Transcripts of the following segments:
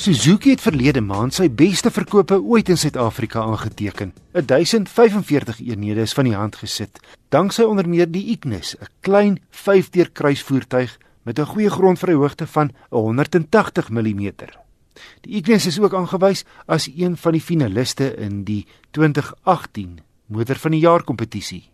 Suzuki het verlede maand sy beste verkope ooit in Suid-Afrika aangeteken. 1045 eenhede is van die hand gesit, danksy onder meer die Ignis, 'n klein 5-deur kruisvoertuig met 'n goeie grondvryhoogte van 180 mm. Die Ignis is ook aangewys as een van die finaliste in die 2018 motor van die jaar kompetisie.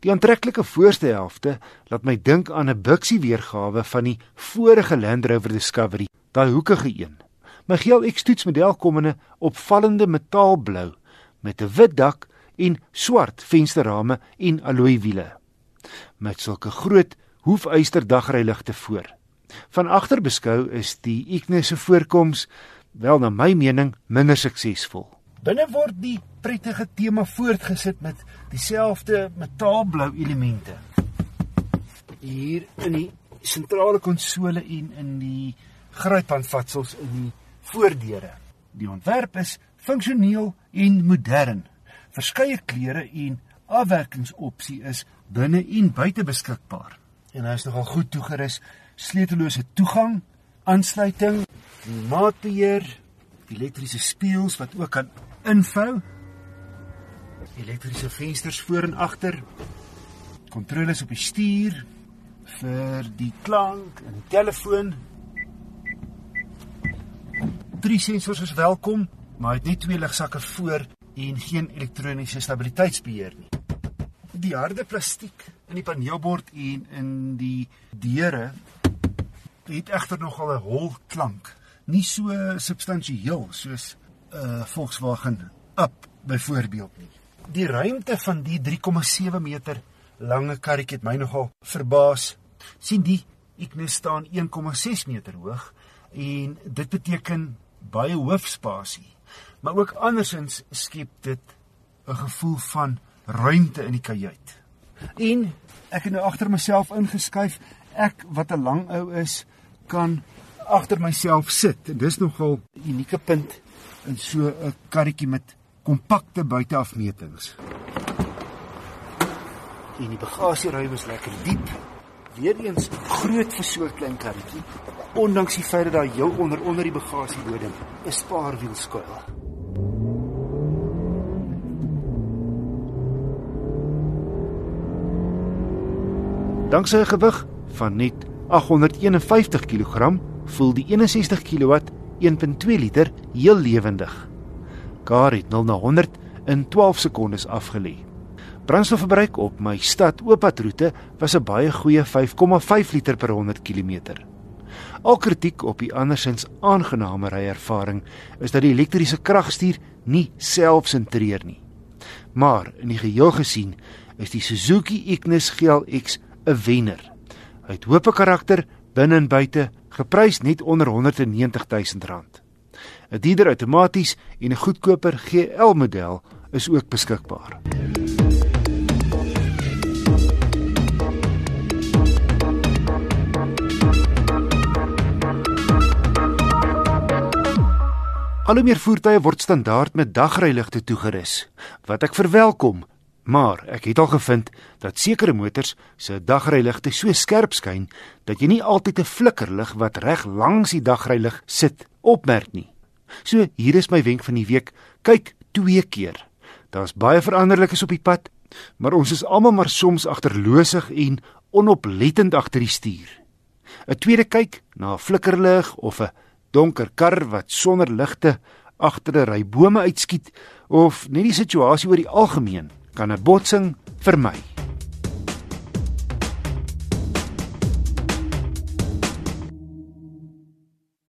Die aantreklike voorste helfte laat my dink aan 'n buksie weergawe van die vorige Land Rover Discovery, daai hoekige een. My geel X-toets model kom in 'n opvallende metaalblou met 'n wit dak en swart vensterrame en alloy wiele. Met sulke groot hoefyster dagryligte voor. Van agter beskou is die Ignis se voorkoms wel na my mening minder suksesvol. Binne word die prettige tema voortgesit met dieselfde metaalblou elemente. Hier in die sentrale konsole en in die gryphandvatsels in die voordeure. Die ontwerp is funksioneel en modern. Verskeie kleure en afwerkingsopsie is binne en buite beskikbaar. En hy is nogal goed toegerus, sleutellose toegang, aansluiting, maatbeheer, elektriese spieëls wat ook kan invou, elektriese vensters voor en agter, kontroles op die stuur vir die klank en die telefoon drie sensors is welkom, maar hy het net twee ligsakke voor en geen elektroniese stabiliteitsbeheer nie. Die harde plastiek in die paneelbord en in die deure het egter nogal 'n hol klank, nie so substansieel soos 'n uh, Volkswagen Up byvoorbeeld nie. Die ruimte van die 3,7 meter lange karretjie het my nogal verbaas. sien die Ignis staan 1,6 meter hoog en dit beteken baie hoofspasie. Maar ook andersins skep dit 'n gevoel van ruimte in die kajuit. En ek het nou agter myself ingeskuif. Ek wat 'n lang ou is, kan agter myself sit. Dis nogal 'n unieke punt in so 'n karretjie met kompakte buiteafmetings. En die bagasieruim is lekker diep. Weereens groot vir so 'n klein karretjie ondanks die feit dat daar jou onder onder die bagasiebodem 'n spaarwiel skuil. Danksy 'n gewig van net 851 kg, voel die 61 kW 1.2 liter heel lewendig. Kar het 0 na 100 in 12 sekondes afgelê. Brandstofverbruik op my stad oopatroete was 'n baie goeie 5,5 liter per 100 km. Al kritiek op die andersins aangename ryervaring is dat die elektriese kragstuur nie selfsentreer nie. Maar in die geheel gesien is die Suzuki Ignis GLX 'n wenner. Hy het hoop karakter binne en buite, geprys net onder 190 000 rand. 'n Dieder outomaties en 'n goedkoper GL model is ook beskikbaar. Al hoe meer voertuie word standaard met dagryligte toegerus, wat ek verwelkom, maar ek het al gevind dat sekere motors se dagryligte so skerp skyn dat jy nie altyd 'n flikkerlig wat reg langs die dagrylig sit opmerk nie. So hier is my wenk van die week: kyk twee keer. Daar's baie veranderlikes op die pad, maar ons is almal maar soms agterloosig en onoplettend agter die stuur. 'n Tweede kyk na 'n flikkerlig of 'n donker kar wat sonder ligte agter 'n ry bome uitskiet of net die situasie oor die algemeen kan 'n botsing vermy.